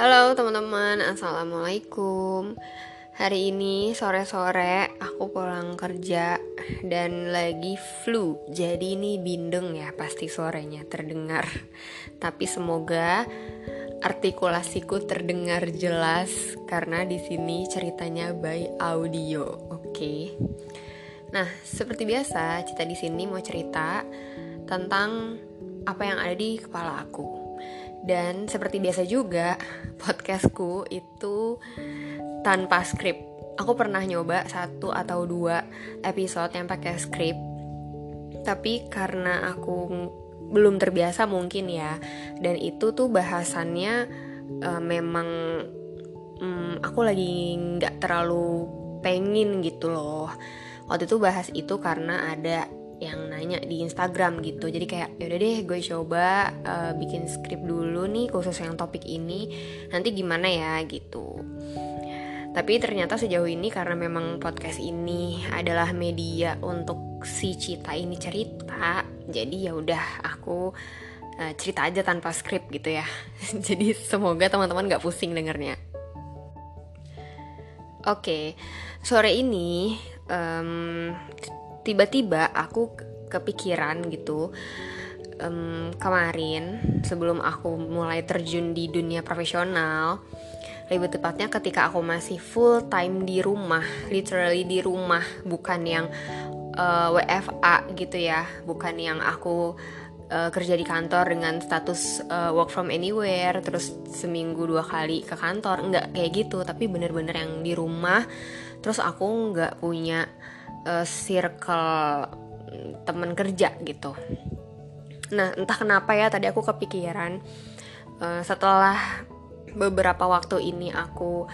Halo teman-teman, Assalamualaikum. Hari ini sore-sore aku pulang kerja dan lagi flu. Jadi ini bindeng ya pasti suaranya terdengar. Tapi semoga artikulasiku terdengar jelas Karena di sini ceritanya by audio Oke? Okay. Nah, seperti biasa, Cita di sini mau cerita tentang apa yang ada di kepala aku dan seperti biasa juga, podcastku itu tanpa skrip. Aku pernah nyoba satu atau dua episode yang pakai skrip, tapi karena aku belum terbiasa mungkin ya, dan itu tuh bahasannya uh, memang um, aku lagi nggak terlalu pengen gitu loh. Waktu itu bahas itu karena ada yang nanya di Instagram gitu. Jadi kayak yaudah deh gue coba uh, bikin skrip dulu nih khusus yang topik ini. Nanti gimana ya gitu. Tapi ternyata sejauh ini karena memang podcast ini adalah media untuk si Cita ini cerita jadi ya udah aku uh, cerita aja tanpa skrip gitu ya. Jadi semoga teman-teman gak pusing dengernya. Oke okay, sore ini um, tiba-tiba aku kepikiran gitu um, kemarin sebelum aku mulai terjun di dunia profesional lebih tepatnya ketika aku masih full time di rumah literally di rumah bukan yang uh, eh, WFA gitu ya bukan yang aku uh, kerja di kantor dengan status uh, work from anywhere terus seminggu dua kali ke kantor nggak kayak gitu tapi bener-bener yang di rumah terus aku nggak punya uh, circle temen kerja gitu. Nah entah kenapa ya tadi aku kepikiran uh, setelah beberapa waktu ini aku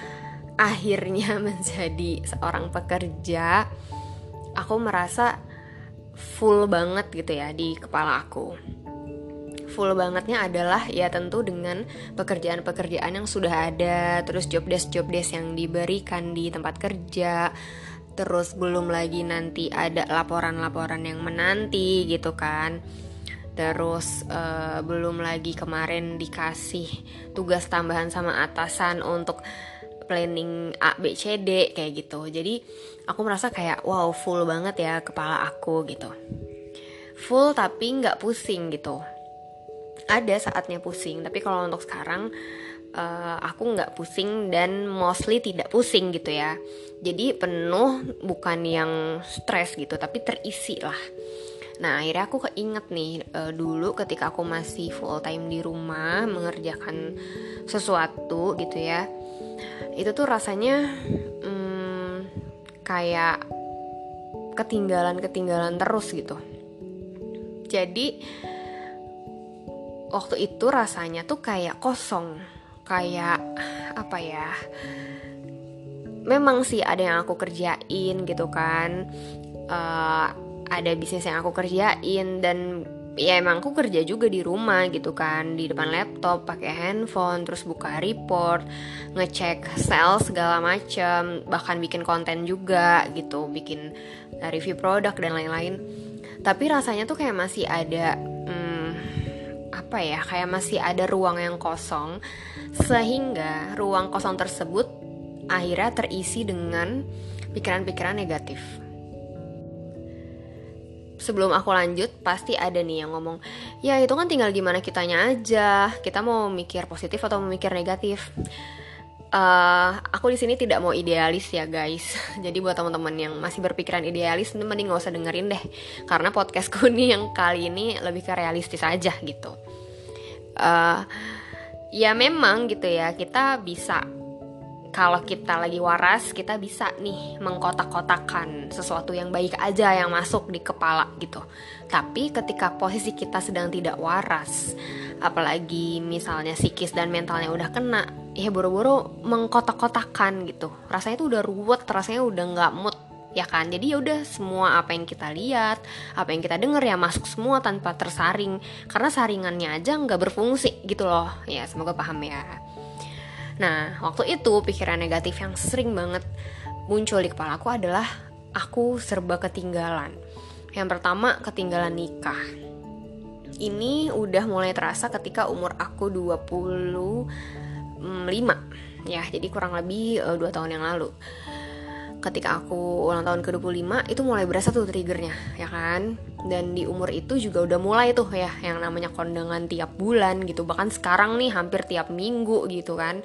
akhirnya menjadi seorang pekerja aku merasa full banget gitu ya di kepala aku. Full bangetnya adalah ya tentu dengan pekerjaan-pekerjaan yang sudah ada terus job desk job desk yang diberikan di tempat kerja terus belum lagi nanti ada laporan-laporan yang menanti gitu kan. Terus uh, belum lagi kemarin dikasih tugas tambahan sama atasan untuk planning A B C D kayak gitu. Jadi aku merasa kayak wow full banget ya kepala aku gitu. Full tapi nggak pusing gitu. Ada saatnya pusing tapi kalau untuk sekarang uh, aku nggak pusing dan mostly tidak pusing gitu ya. Jadi penuh bukan yang stres gitu tapi terisi lah. Nah akhirnya aku keinget nih uh, dulu ketika aku masih full time di rumah mengerjakan sesuatu gitu ya itu tuh rasanya hmm, kayak ketinggalan ketinggalan terus gitu. Jadi waktu itu rasanya tuh kayak kosong kayak apa ya memang sih ada yang aku kerjain gitu kan. Uh, ada bisnis yang aku kerjain dan ya emang aku kerja juga di rumah gitu kan di depan laptop pakai handphone terus buka report ngecek sales segala macem bahkan bikin konten juga gitu bikin review produk dan lain-lain. Tapi rasanya tuh kayak masih ada apa ya kayak masih ada ruang yang kosong sehingga ruang kosong tersebut akhirnya terisi dengan pikiran-pikiran negatif. Sebelum aku lanjut, pasti ada nih yang ngomong, ya itu kan tinggal gimana kitanya aja. Kita mau mikir positif atau mau mikir negatif. Uh, aku di sini tidak mau idealis ya guys. Jadi buat teman-teman yang masih berpikiran idealis, mending gak usah dengerin deh. Karena podcastku nih yang kali ini lebih ke realistis aja gitu. Uh, ya memang gitu ya kita bisa kalau kita lagi waras kita bisa nih mengkotak-kotakan sesuatu yang baik aja yang masuk di kepala gitu. Tapi ketika posisi kita sedang tidak waras apalagi misalnya psikis dan mentalnya udah kena ya buru-buru mengkotak-kotakan gitu. Rasanya tuh udah ruwet rasanya udah nggak mood ya kan? Jadi ya udah semua apa yang kita lihat apa yang kita dengar ya masuk semua tanpa tersaring. Karena saringannya aja nggak berfungsi gitu loh. Ya semoga paham ya nah waktu itu pikiran negatif yang sering banget muncul di kepala aku adalah aku serba ketinggalan. Yang pertama ketinggalan nikah. Ini udah mulai terasa ketika umur aku 20 mm, 5 ya jadi kurang lebih uh, tahun yang lalu ketika aku ulang tahun ke-25 itu mulai berasa tuh triggernya ya kan? Dan di umur itu juga udah mulai tuh ya yang namanya kondangan tiap bulan gitu. Bahkan sekarang nih hampir tiap minggu gitu kan.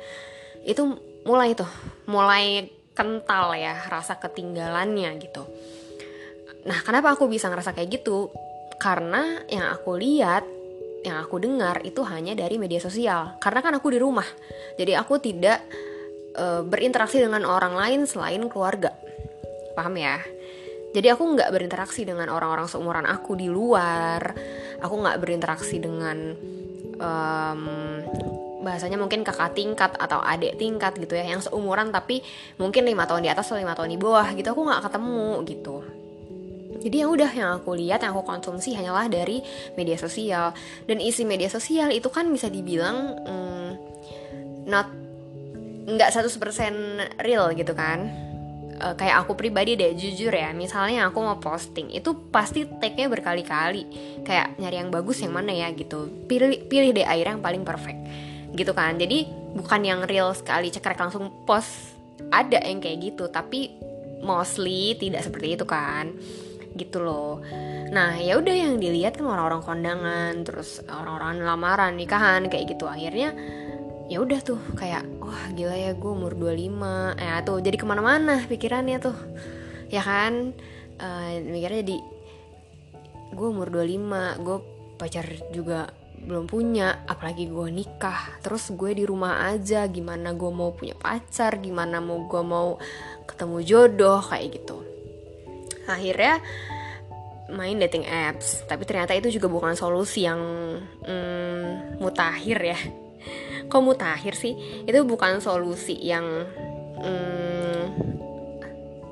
Itu mulai tuh mulai kental ya rasa ketinggalannya gitu. Nah kenapa aku bisa ngerasa kayak gitu? Karena yang aku lihat yang aku dengar itu hanya dari media sosial. Karena kan aku di rumah jadi aku tidak e, berinteraksi dengan orang lain selain keluarga. Paham ya? Jadi aku nggak berinteraksi dengan orang-orang seumuran aku di luar. Aku nggak berinteraksi dengan um, bahasanya mungkin kakak tingkat atau adik tingkat gitu ya yang seumuran tapi mungkin lima tahun di atas atau lima tahun di bawah gitu. Aku nggak ketemu gitu. Jadi ya udah yang aku lihat yang aku konsumsi hanyalah dari media sosial. Dan isi media sosial itu kan bisa dibilang hmm, not nggak 100% real gitu kan. Uh, kayak aku pribadi deh jujur ya misalnya aku mau posting itu pasti tagnya berkali-kali. Kayak nyari yang bagus yang mana ya gitu. Pilih pilih deh air yang paling perfect gitu kan. Jadi bukan yang real sekali cekrek langsung post ada yang kayak gitu tapi mostly tidak seperti itu kan gitu loh. Nah ya udah yang dilihat kan orang-orang kondangan terus orang-orang lamaran nikahan kayak gitu. Akhirnya ya udah tuh kayak wah gila ya gue umur 25 eh tuh jadi ke mana-mana pikirannya tuh ya kan? Uh, mikirnya jadi gue umur 25 gue pacar juga belum punya apalagi gue nikah terus gue di rumah aja gimana gue mau punya pacar gimana mau gue mau ketemu jodoh kayak gitu. Akhirnya main dating apps tapi ternyata itu juga bukan solusi yang mm, mutakhir ya kok mutakhir sih? Itu bukan solusi yang mm,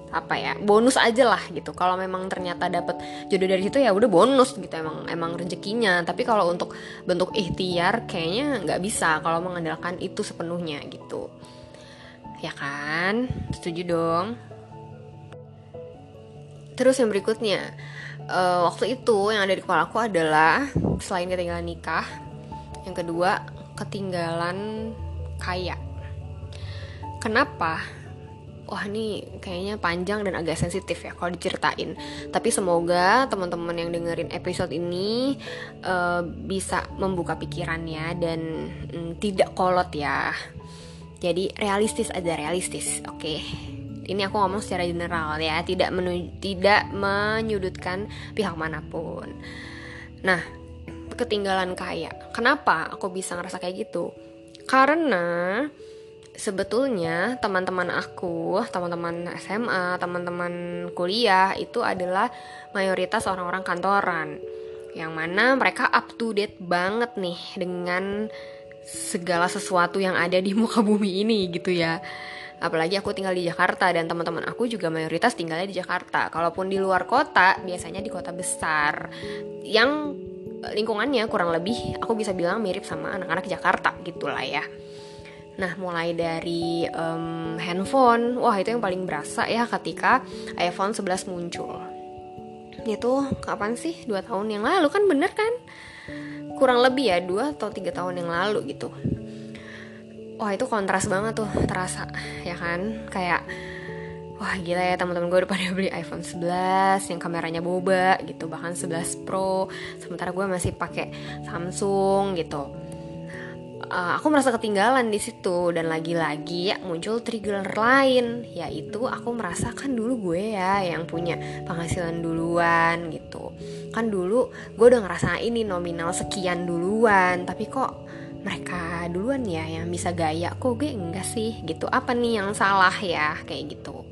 apa ya bonus aja lah gitu. Kalau memang ternyata dapat jodoh dari situ ya udah bonus gitu emang emang rezekinya. Tapi kalau untuk bentuk ikhtiar kayaknya nggak bisa kalau mengandalkan itu sepenuhnya gitu. Ya kan? Setuju dong. Terus yang berikutnya uh, waktu itu yang ada di kepala aku adalah selain ketinggalan nikah yang kedua ketinggalan kaya kenapa wah ini kayaknya panjang dan agak sensitif ya kalau diceritain. Tapi semoga teman-teman yang dengerin episode ini uh, bisa membuka pikirannya dan um, tidak kolot ya. Jadi realistis aja realistis, oke. Okay? Ini aku ngomong secara general ya, tidak menu tidak menyudutkan pihak mana pun. Nah, ketinggalan kaya. Kenapa aku bisa ngerasa kayak gitu? Karena sebetulnya teman-teman aku, teman-teman SMA, teman-teman kuliah itu adalah mayoritas orang-orang kantoran yang mana mereka up to date banget nih dengan segala sesuatu yang ada di muka bumi ini gitu ya. Apalagi aku tinggal di Jakarta dan teman-teman aku juga mayoritas tinggalnya di Jakarta. Kalaupun di luar kota, biasanya di kota besar yang lingkungannya kurang lebih aku bisa bilang mirip sama anak-anak Jakarta gitulah ya. Nah, mulai dari um, handphone, wah itu yang paling berasa ya ketika iPhone 11 muncul. Itu kapan sih? Dua tahun yang lalu kan bener kan? Kurang lebih ya, dua atau tiga tahun yang lalu gitu. Wah itu kontras banget tuh terasa ya kan? Kayak wah gila ya teman-teman gue udah pada beli iPhone 11 yang kameranya boba gitu bahkan 11 Pro. Sementara gue masih pakai Samsung gitu. Uh, aku merasa ketinggalan di situ dan lagi-lagi ya muncul trigger lain yaitu aku merasakan dulu gue ya yang punya penghasilan duluan gitu. Kan dulu gue udah ngerasa ini nominal sekian duluan tapi kok mereka duluan ya yang bisa gaya kok gue enggak sih? Gitu. Apa nih yang salah ya? Kayak gitu.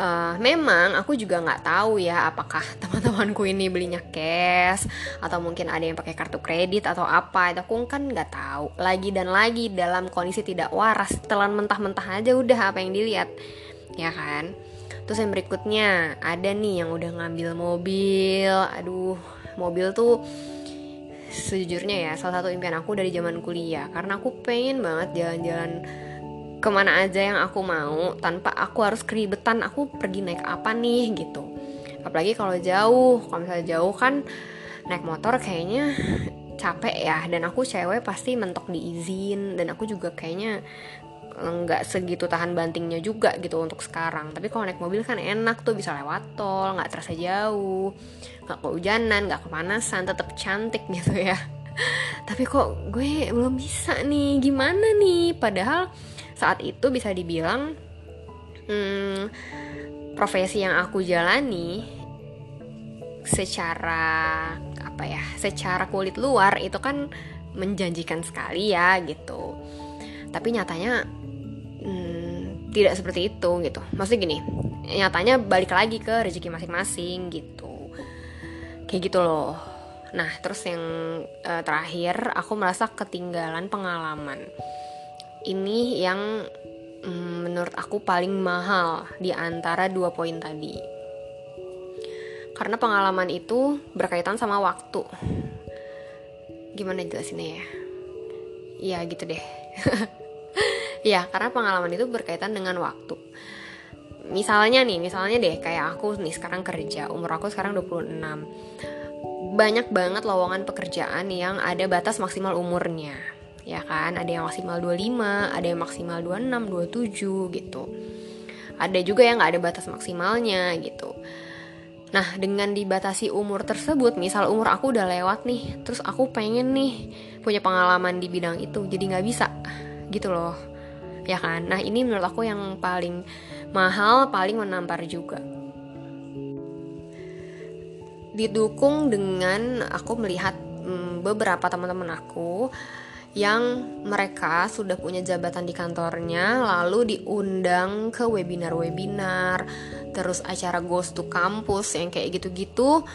Uh, memang aku juga nggak tahu ya apakah teman-temanku ini belinya cash atau mungkin ada yang pakai kartu kredit atau apa. Itu aku kan nggak tahu. Lagi dan lagi dalam kondisi tidak waras telan mentah-mentah aja udah apa yang dilihat. Ya kan? Terus yang berikutnya ada nih yang udah ngambil mobil. Aduh mobil tuh sejujurnya ya salah satu impian aku dari zaman kuliah. Karena aku pengen banget jalan-jalan ke mana aja yang aku mau tanpa aku harus keribetan aku pergi naik apa nih gitu. Apalagi kalau jauh kalau misalnya jauh kan naik motor kayaknya capek ya. Dan aku cewek pasti mentok diizin dan aku juga kayaknya nggak segitu tahan bantingnya juga gitu untuk sekarang. Tapi kalau naik mobil kan enak tuh bisa lewat tol nggak terasa jauh nggak kehujanan nggak kepanasan tetap cantik gitu ya. Tapi kok gue belum bisa nih gimana nih? Padahal saat itu bisa dibilang hmm, profesi yang aku jalani secara apa ya secara kulit luar itu kan menjanjikan sekali ya gitu. Tapi nyatanya tidak seperti itu gitu. Maksudnya gini nyatanya balik lagi ke rezeki masing-masing gitu. Kayak gitu loh. Nah terus yang uh, terakhir aku merasa ketinggalan pengalaman. Ini yang um, menurut aku paling mahal di antara dua poin tadi. Karena pengalaman itu berkaitan sama waktu. Gimana jelasinnya ya? Ya gitu deh ya karena pengalaman itu berkaitan dengan waktu. Misalnya nih misalnya deh kayak aku nih sekarang kerja umur aku sekarang 26 banyak banget lowongan pekerjaan yang ada batas maksimal umurnya ya kan? Ada yang maksimal 25 ada yang maksimal 26 27 gitu. Ada juga yang nggak ada batas maksimalnya gitu. Nah, dengan dibatasi umur tersebut, misal umur aku udah lewat nih, terus aku pengen nih punya pengalaman di bidang itu, jadi nggak bisa, gitu loh ya kan? Nah ini menurut aku yang paling mahal paling menampar juga. Didukung dengan aku melihat hmm, beberapa teman-teman aku yang mereka sudah punya jabatan di kantornya lalu diundang ke webinar-webinar terus acara ghost to kampus yang kayak gitu-gitu.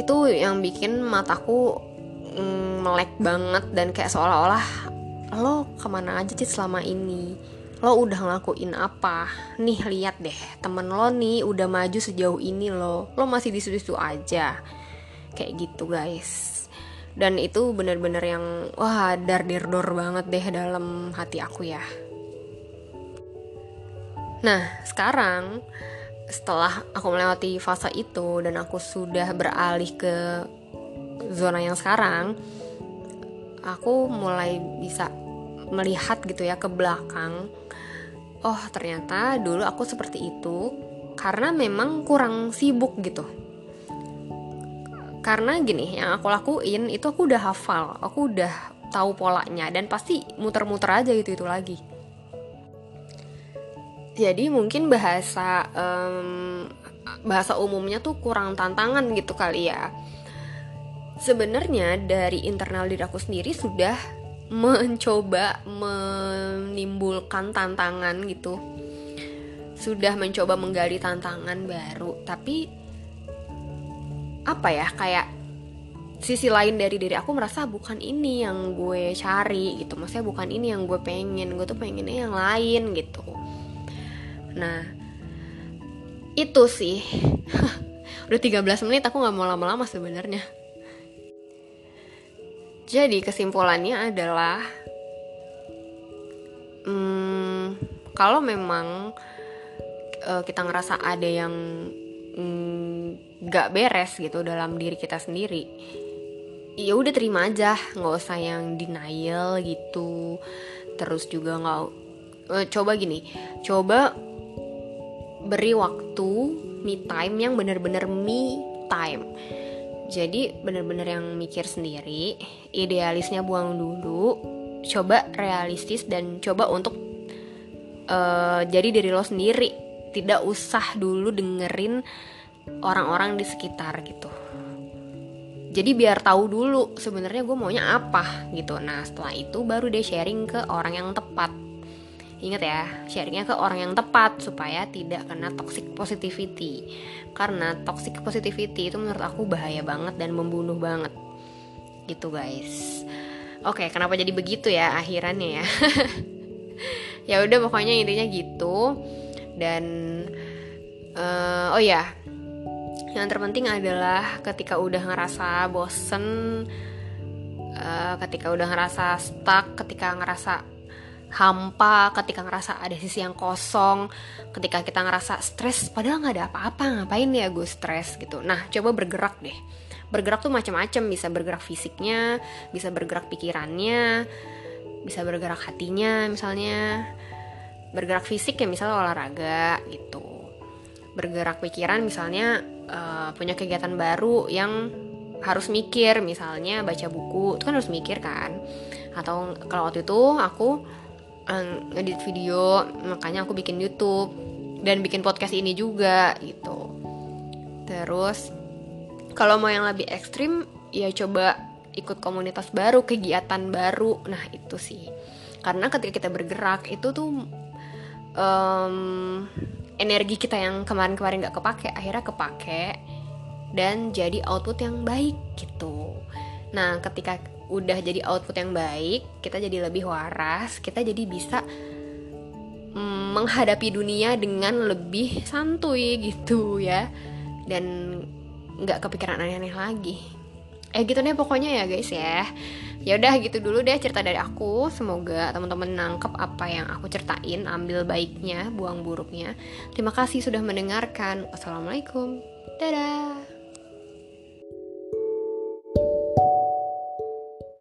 Itu yang bikin mataku mm, melek banget dan kayak seolah-olah lo ke mana aja sih selama ini? Lo udah ngelakuin apa? Nih lihat deh temen lo nih udah maju sejauh ini lo. Lo masih di situ aja. Kayak gitu guys. Dan itu bener-bener yang wah dar dor banget deh dalam hati aku ya. Nah sekarang setelah aku melewati fase itu dan aku sudah beralih ke zona yang sekarang aku mulai bisa melihat gitu ya ke belakang. Oh ternyata dulu aku seperti itu karena memang kurang sibuk gitu. Karena gini yang aku lakuin itu aku udah hafal aku udah tahu polanya dan pasti muter-muter aja gitu itu lagi. Jadi mungkin bahasa um, bahasa umumnya tuh kurang tantangan gitu kali ya. Sebenarnya dari internal diri aku sendiri sudah mencoba menimbulkan tantangan gitu. Sudah mencoba menggali tantangan baru tapi apa ya kayak sisi lain dari diri aku merasa bukan ini yang gue cari gitu. Maksudnya bukan ini yang gue pengen gue tuh pengennya yang lain gitu. Nah itu sih. Udah 13 menit aku nggak mau lama-lama sebenarnya jadi kesimpulannya adalah hmm, kalau memang uh, kita ngerasa ada yang mm, nggak mm, beres gitu dalam diri kita sendiri, ya udah terima aja, nggak usah yang denial gitu. Terus juga nggak uh, coba gini, coba beri waktu me time yang bener-bener me time jadi bener-bener yang mikir sendiri, idealisnya buang dulu, coba realistis dan coba untuk uh, jadi diri lo sendiri. Tidak usah dulu dengerin orang-orang di sekitar gitu. Jadi biar tahu dulu sebenarnya gue maunya apa gitu. Nah setelah itu baru deh sharing ke orang yang tepat Ingat ya, sharingnya ke orang yang tepat supaya tidak kena toxic positivity. Karena toxic positivity itu menurut aku bahaya banget dan membunuh banget. Gitu guys. Oke, kenapa jadi begitu ya akhirannya ya? ya udah pokoknya intinya gitu. Dan uh, oh ya, yang terpenting adalah ketika udah ngerasa bosen, uh, ketika udah ngerasa stuck, ketika ngerasa hampa ketika ngerasa ada sisi yang kosong ketika kita ngerasa stres padahal nggak ada apa-apa ngapain ya gue stres gitu. Nah coba bergerak deh. Bergerak tuh macam-macam bisa bergerak fisiknya bisa bergerak pikirannya bisa bergerak hatinya misalnya. Bergerak fisik ya misalnya olahraga gitu. Bergerak pikiran misalnya uh, punya kegiatan baru yang harus mikir misalnya baca buku itu kan harus mikir kan. Atau kalau waktu itu aku um, ngedit video makanya aku bikin YouTube dan bikin podcast ini juga gitu. Terus kalau mau yang lebih ekstrim ya coba ikut komunitas baru kegiatan baru. Nah itu sih. Karena ketika kita bergerak itu tuh um, energi kita yang kemarin-kemarin nggak kepake akhirnya kepake dan jadi output yang baik gitu. Nah ketika udah jadi output yang baik kita jadi lebih waras kita jadi bisa mm, menghadapi dunia dengan lebih santuy gitu ya. Dan nggak kepikiran aneh-aneh lagi. Eh gitu deh pokoknya ya guys ya. Ya udah gitu dulu deh cerita dari aku. Semoga teman-teman nangkep apa yang aku ceritain ambil baiknya buang buruknya. Terima kasih sudah mendengarkan. Wassalamualaikum. Dadah